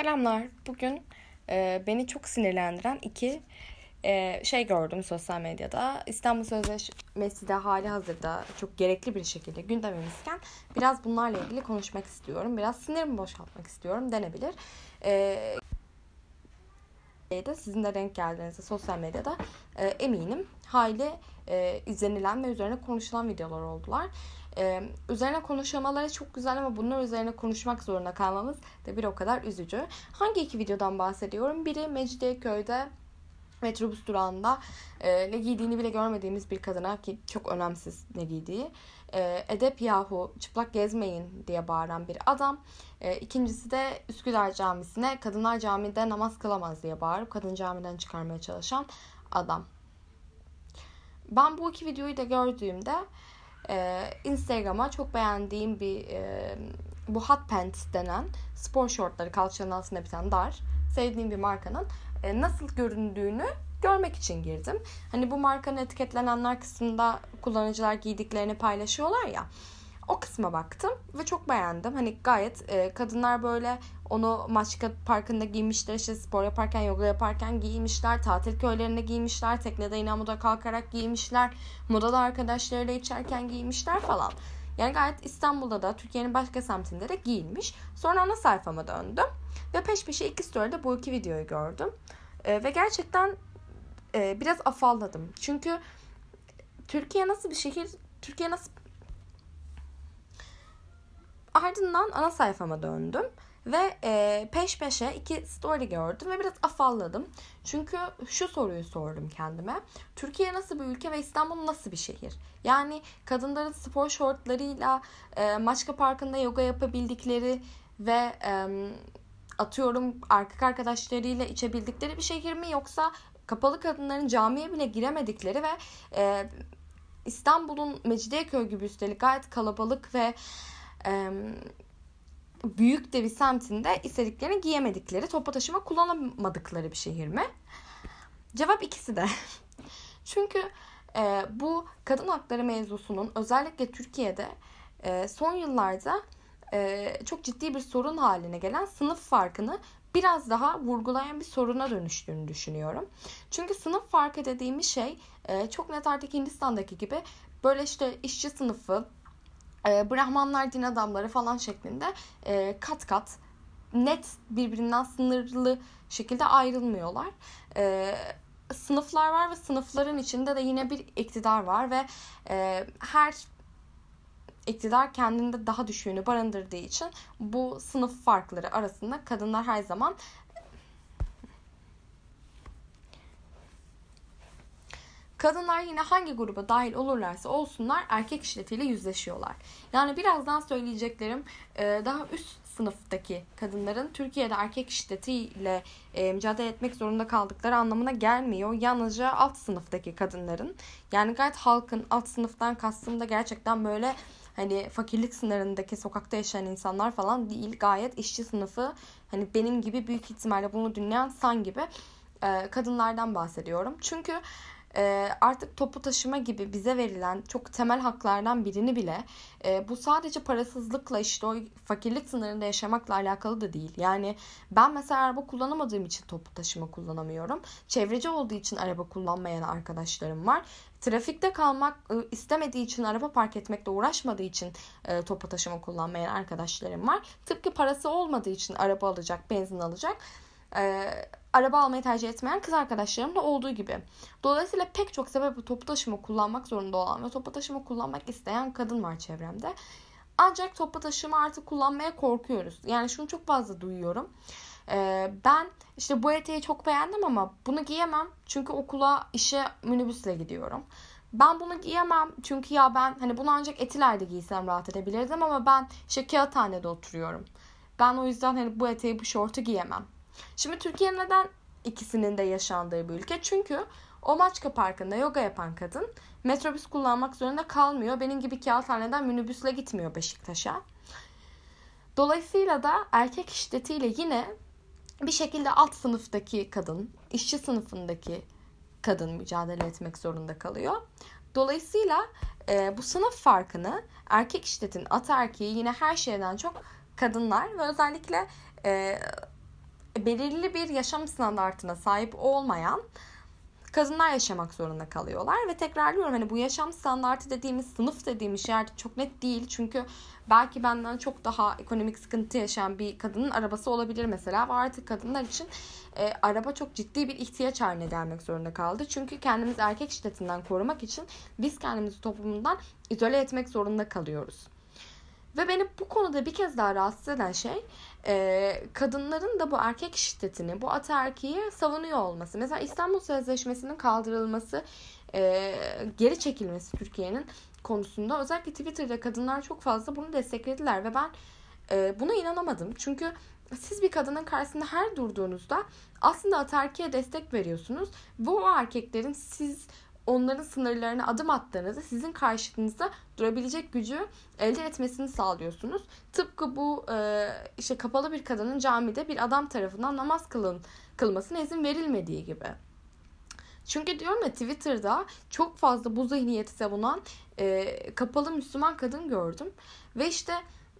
Selamlar. Bugün e, beni çok sinirlendiren iki e, şey gördüm sosyal medyada. İstanbul Sözleşmesi de hali hazırda çok gerekli bir şekilde gündemimizken biraz bunlarla ilgili konuşmak istiyorum. Biraz sinirimi boşaltmak istiyorum denebilir. E, de sizin de renk geldiğinizde sosyal medyada e, eminim hayli e, izlenilen ve üzerine konuşulan videolar oldular. Ee, üzerine konuşamaları çok güzel ama bunlar üzerine konuşmak zorunda kalmamız da bir o kadar üzücü. Hangi iki videodan bahsediyorum? Biri Mecidiyeköy'de metrobüs durağında e, ne giydiğini bile görmediğimiz bir kadına ki çok önemsiz ne giydiği e, edep yahu çıplak gezmeyin diye bağıran bir adam. E, ikincisi de Üsküdar Camisi'ne kadınlar camide namaz kılamaz diye bağırıp kadın camiden çıkarmaya çalışan adam. Ben bu iki videoyu da gördüğümde e, Instagram'a çok beğendiğim bir e, bu hot pants denen spor şortları kalçanın altında bir tane dar sevdiğim bir markanın e, nasıl göründüğünü görmek için girdim. Hani bu markanın etiketlenenler kısmında kullanıcılar giydiklerini paylaşıyorlar ya. O kısma baktım ve çok beğendim. Hani gayet e, kadınlar böyle onu Maçka Parkı'nda giymişler. işte spor yaparken, yoga yaparken giymişler. Tatil köylerinde giymişler. Teknede inamuda kalkarak giymişler. Modada arkadaşlarıyla içerken giymişler falan. Yani gayet İstanbul'da da Türkiye'nin başka semtinde de giyilmiş. Sonra ana sayfama döndüm. Ve peş peşe iki story'de bu iki videoyu gördüm. E, ve gerçekten e, biraz afalladım. Çünkü Türkiye nasıl bir şehir, Türkiye nasıl Ardından ana sayfama döndüm ve e, peş peşe iki story gördüm ve biraz afalladım. Çünkü şu soruyu sordum kendime. Türkiye nasıl bir ülke ve İstanbul nasıl bir şehir? Yani kadınların spor şortlarıyla e, Maçka Parkı'nda yoga yapabildikleri ve e, atıyorum erkek arkadaşlarıyla içebildikleri bir şehir mi yoksa kapalı kadınların camiye bile giremedikleri ve e, İstanbul'un Mecidiyeköy gibi üstelik gayet kalabalık ve e, büyük de bir semtinde istediklerini giyemedikleri, toplu taşıma kullanamadıkları bir şehir mi? Cevap ikisi de. Çünkü e, bu kadın hakları mevzusunun özellikle Türkiye'de e, son yıllarda e, çok ciddi bir sorun haline gelen sınıf farkını biraz daha vurgulayan bir soruna dönüştüğünü düşünüyorum. Çünkü sınıf farkı dediğimiz şey e, çok net artık Hindistan'daki gibi böyle işte işçi sınıfı, e, Brahmanlar din adamları falan şeklinde e, kat kat net birbirinden sınırlı şekilde ayrılmıyorlar. E, sınıflar var ve sınıfların içinde de yine bir iktidar var ve e, her iktidar kendinde daha düşüğünü barındırdığı için bu sınıf farkları arasında kadınlar her zaman Kadınlar yine hangi gruba dahil olurlarsa olsunlar erkek şiddetiyle yüzleşiyorlar. Yani birazdan söyleyeceklerim e, daha üst sınıftaki kadınların Türkiye'de erkek şiddetiyle e, mücadele etmek zorunda kaldıkları anlamına gelmiyor. Yalnızca alt sınıftaki kadınların yani gayet halkın alt sınıftan kastım da gerçekten böyle hani fakirlik sınırındaki sokakta yaşayan insanlar falan değil. Gayet işçi sınıfı hani benim gibi büyük ihtimalle bunu dinleyen san gibi e, kadınlardan bahsediyorum. Çünkü e, artık topu taşıma gibi bize verilen çok temel haklardan birini bile e, bu sadece parasızlıkla işte o fakirlik sınırında yaşamakla alakalı da değil. Yani ben mesela araba kullanamadığım için topu taşıma kullanamıyorum. Çevreci olduğu için araba kullanmayan arkadaşlarım var. Trafikte kalmak ıı, istemediği için araba park etmekle uğraşmadığı için e, topu taşıma kullanmayan arkadaşlarım var. Tıpkı parası olmadığı için araba alacak, benzin alacak e, araba almayı tercih etmeyen kız arkadaşlarım da olduğu gibi. Dolayısıyla pek çok sebebi toplu taşıma kullanmak zorunda olan ve toplu taşıma kullanmak isteyen kadın var çevremde. Ancak toplu taşıma artık kullanmaya korkuyoruz. Yani şunu çok fazla duyuyorum. Ee, ben işte bu eteği çok beğendim ama bunu giyemem. Çünkü okula, işe minibüsle gidiyorum. Ben bunu giyemem çünkü ya ben hani bunu ancak etilerde giysem rahat edebilirdim ama ben işte kağıthanede oturuyorum. Ben o yüzden hani bu eteği bu şortu giyemem. Şimdi Türkiye neden ikisinin de yaşandığı bir ülke? Çünkü o Maçka Parkı'nda yoga yapan kadın metrobüs kullanmak zorunda kalmıyor. Benim gibi kağıthaneden minibüsle gitmiyor Beşiktaş'a. Dolayısıyla da erkek şiddetiyle yine bir şekilde alt sınıftaki kadın, işçi sınıfındaki kadın mücadele etmek zorunda kalıyor. Dolayısıyla e, bu sınıf farkını erkek şiddetin ataerkeği yine her şeyden çok kadınlar ve özellikle e, belirli bir yaşam standartına sahip olmayan kadınlar yaşamak zorunda kalıyorlar ve tekrarlıyorum hani bu yaşam standartı dediğimiz sınıf dediğimiz yer çok net değil. Çünkü belki benden çok daha ekonomik sıkıntı yaşayan bir kadının arabası olabilir mesela. Ve artık kadınlar için e, araba çok ciddi bir ihtiyaç haline gelmek zorunda kaldı. Çünkü kendimizi erkek şiddetinden korumak için biz kendimizi toplumundan izole etmek zorunda kalıyoruz. Ve beni bu konuda bir kez daha rahatsız eden şey e, kadınların da bu erkek şiddetini, bu ataerkiyi savunuyor olması. Mesela İstanbul Sözleşmesi'nin kaldırılması, e, geri çekilmesi Türkiye'nin konusunda özellikle Twitter'da kadınlar çok fazla bunu desteklediler ve ben e, buna inanamadım. Çünkü siz bir kadının karşısında her durduğunuzda aslında ataerkiye destek veriyorsunuz. Bu o erkeklerin siz onların sınırlarına adım attığınızda sizin karşınızda durabilecek gücü elde etmesini sağlıyorsunuz. Tıpkı bu e, işte kapalı bir kadının camide bir adam tarafından namaz kılın, kılmasına izin verilmediği gibi. Çünkü diyorum ya Twitter'da çok fazla bu zihniyeti savunan e, kapalı Müslüman kadın gördüm. Ve işte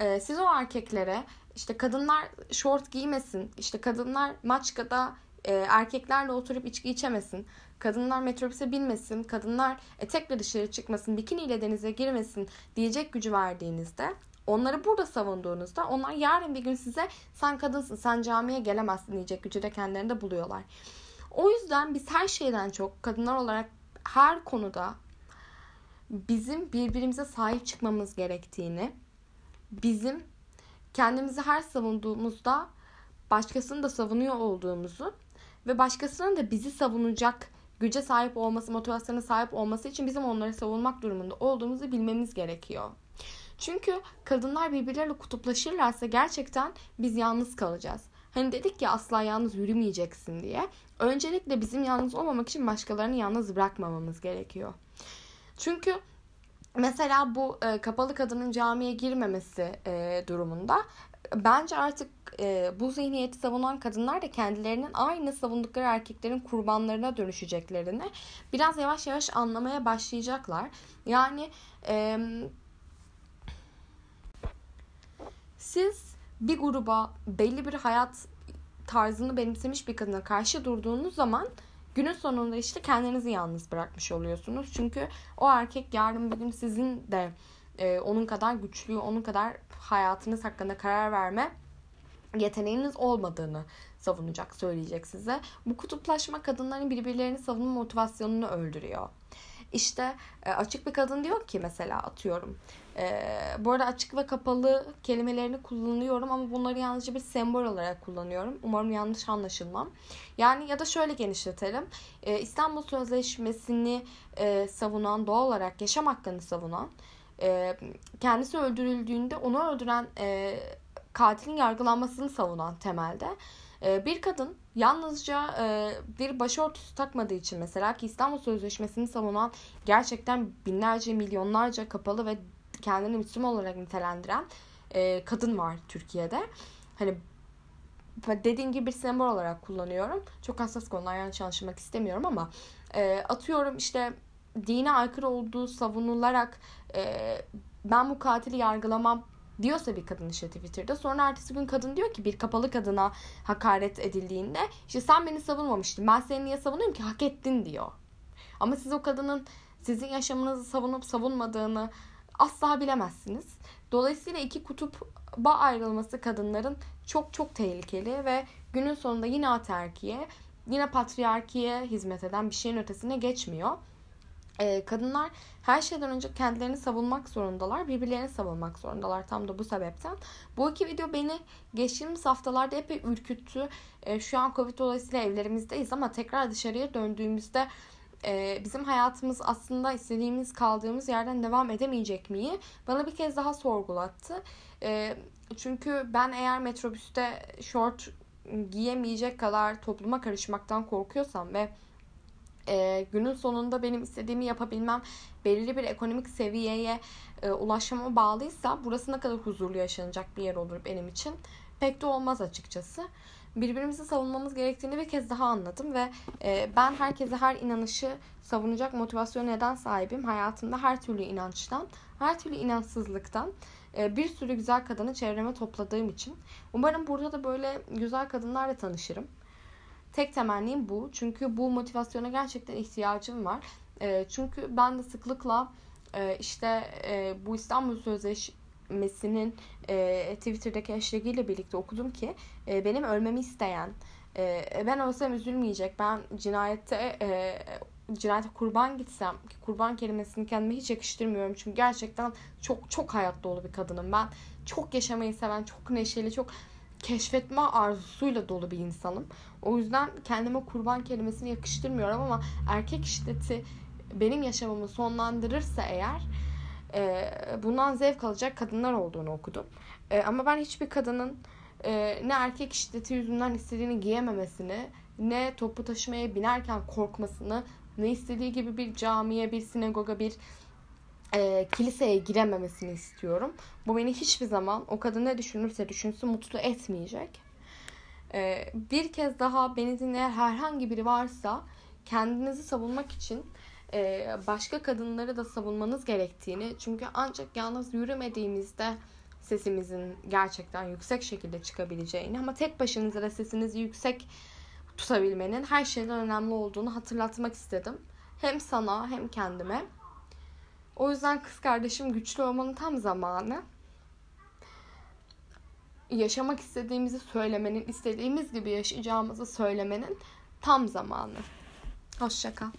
e, siz o erkeklere işte kadınlar şort giymesin, işte kadınlar maçkada e, erkeklerle oturup içki içemesin, kadınlar metrobüse binmesin, kadınlar etekle dışarı çıkmasın, bikiniyle denize girmesin diyecek gücü verdiğinizde onları burada savunduğunuzda onlar yarın bir gün size sen kadınsın, sen camiye gelemezsin diyecek gücü de kendilerinde buluyorlar. O yüzden biz her şeyden çok kadınlar olarak her konuda bizim birbirimize sahip çıkmamız gerektiğini, bizim kendimizi her savunduğumuzda başkasını da savunuyor olduğumuzu ve başkasının da bizi savunacak güce sahip olması, motivasyona sahip olması için bizim onları savunmak durumunda olduğumuzu bilmemiz gerekiyor. Çünkü kadınlar birbirleriyle kutuplaşırlarsa gerçekten biz yalnız kalacağız. Hani dedik ya asla yalnız yürümeyeceksin diye. Öncelikle bizim yalnız olmamak için başkalarını yalnız bırakmamamız gerekiyor. Çünkü mesela bu e, kapalı kadının camiye girmemesi e, durumunda bence artık e, bu zihniyeti savunan kadınlar da kendilerinin aynı savundukları erkeklerin kurbanlarına dönüşeceklerini biraz yavaş yavaş anlamaya başlayacaklar. Yani e, siz bir gruba belli bir hayat tarzını benimsemiş bir kadına karşı durduğunuz zaman günün sonunda işte kendinizi yalnız bırakmış oluyorsunuz. Çünkü o erkek yarın bir gün sizin de e, onun kadar güçlü, onun kadar hayatınız hakkında karar verme yeteneğiniz olmadığını savunacak, söyleyecek size. Bu kutuplaşma kadınların birbirlerini savunma motivasyonunu öldürüyor. İşte e, açık bir kadın diyor ki mesela atıyorum. E, bu arada açık ve kapalı kelimelerini kullanıyorum ama bunları yalnızca bir sembol olarak kullanıyorum. Umarım yanlış anlaşılmam. Yani ya da şöyle genişletelim. E, İstanbul Sözleşmesi'ni e, savunan, doğal olarak yaşam hakkını savunan, e, kendisi öldürüldüğünde onu öldüren e, katilin yargılanmasını savunan temelde e, bir kadın yalnızca e, bir başörtüsü takmadığı için mesela ki İstanbul Sözleşmesi'ni savunan gerçekten binlerce milyonlarca kapalı ve kendini Müslüman olarak nitelendiren e, kadın var Türkiye'de. Hani dediğim gibi bir sembol olarak kullanıyorum. Çok hassas konular yanlış anlaşılmak istemiyorum ama atıyorum işte dine aykırı olduğu savunularak ben bu katili yargılamam diyorsa bir kadın işte Twitter'da sonra ertesi gün kadın diyor ki bir kapalı kadına hakaret edildiğinde işte sen beni savunmamıştın ben seni niye savunuyorum ki hak ettin diyor. Ama siz o kadının sizin yaşamınızı savunup savunmadığını asla bilemezsiniz. Dolayısıyla iki kutuba ayrılması kadınların çok çok tehlikeli ve günün sonunda yine aterkiye, yine patriarkiye hizmet eden bir şeyin ötesine geçmiyor e, kadınlar her şeyden önce kendilerini savunmak zorundalar. Birbirlerini savunmak zorundalar tam da bu sebepten. Bu iki video beni geçtiğimiz haftalarda epey ürküttü. E, şu an Covid dolayısıyla evlerimizdeyiz ama tekrar dışarıya döndüğümüzde e, bizim hayatımız aslında istediğimiz kaldığımız yerden devam edemeyecek miyi bana bir kez daha sorgulattı. E, çünkü ben eğer metrobüste short giyemeyecek kadar topluma karışmaktan korkuyorsam ve e, günün sonunda benim istediğimi yapabilmem belirli bir ekonomik seviyeye e, ulaşmama bağlıysa burası ne kadar huzurlu yaşanacak bir yer olur benim için pek de olmaz açıkçası. Birbirimizi savunmamız gerektiğini bir kez daha anladım ve e, ben herkese her inanışı savunacak motivasyon neden sahibim. Hayatımda her türlü inançtan, her türlü inançsızlıktan e, bir sürü güzel kadını çevreme topladığım için. Umarım burada da böyle güzel kadınlarla tanışırım. Tek temennim bu. Çünkü bu motivasyona gerçekten ihtiyacım var. E, çünkü ben de sıklıkla e, işte e, bu İstanbul Sözleşmesi'nin e, Twitter'daki hashtag ile birlikte okudum ki e, benim ölmemi isteyen, e, ben ölsem üzülmeyecek, ben cinayette e, cinayete kurban gitsem ki kurban kelimesini kendime hiç yakıştırmıyorum çünkü gerçekten çok çok hayat dolu bir kadınım ben çok yaşamayı seven çok neşeli çok keşfetme arzusuyla dolu bir insanım. O yüzden kendime kurban kelimesini yakıştırmıyorum ama erkek şiddeti benim yaşamımı sonlandırırsa eğer e, bundan zevk alacak kadınlar olduğunu okudum. E, ama ben hiçbir kadının e, ne erkek şiddeti yüzünden istediğini giyememesini ne topu taşımaya binerken korkmasını ne istediği gibi bir camiye, bir sinagoga, bir e, kiliseye girememesini istiyorum. Bu beni hiçbir zaman o kadın ne düşünürse düşünsün mutlu etmeyecek. E, bir kez daha beni dinleyen herhangi biri varsa kendinizi savunmak için e, başka kadınları da savunmanız gerektiğini çünkü ancak yalnız yürümediğimizde sesimizin gerçekten yüksek şekilde çıkabileceğini ama tek başınıza da sesinizi yüksek tutabilmenin her şeyden önemli olduğunu hatırlatmak istedim. Hem sana hem kendime. O yüzden kız kardeşim güçlü olmanın tam zamanı. Yaşamak istediğimizi söylemenin, istediğimiz gibi yaşayacağımızı söylemenin tam zamanı. Hoşçakal.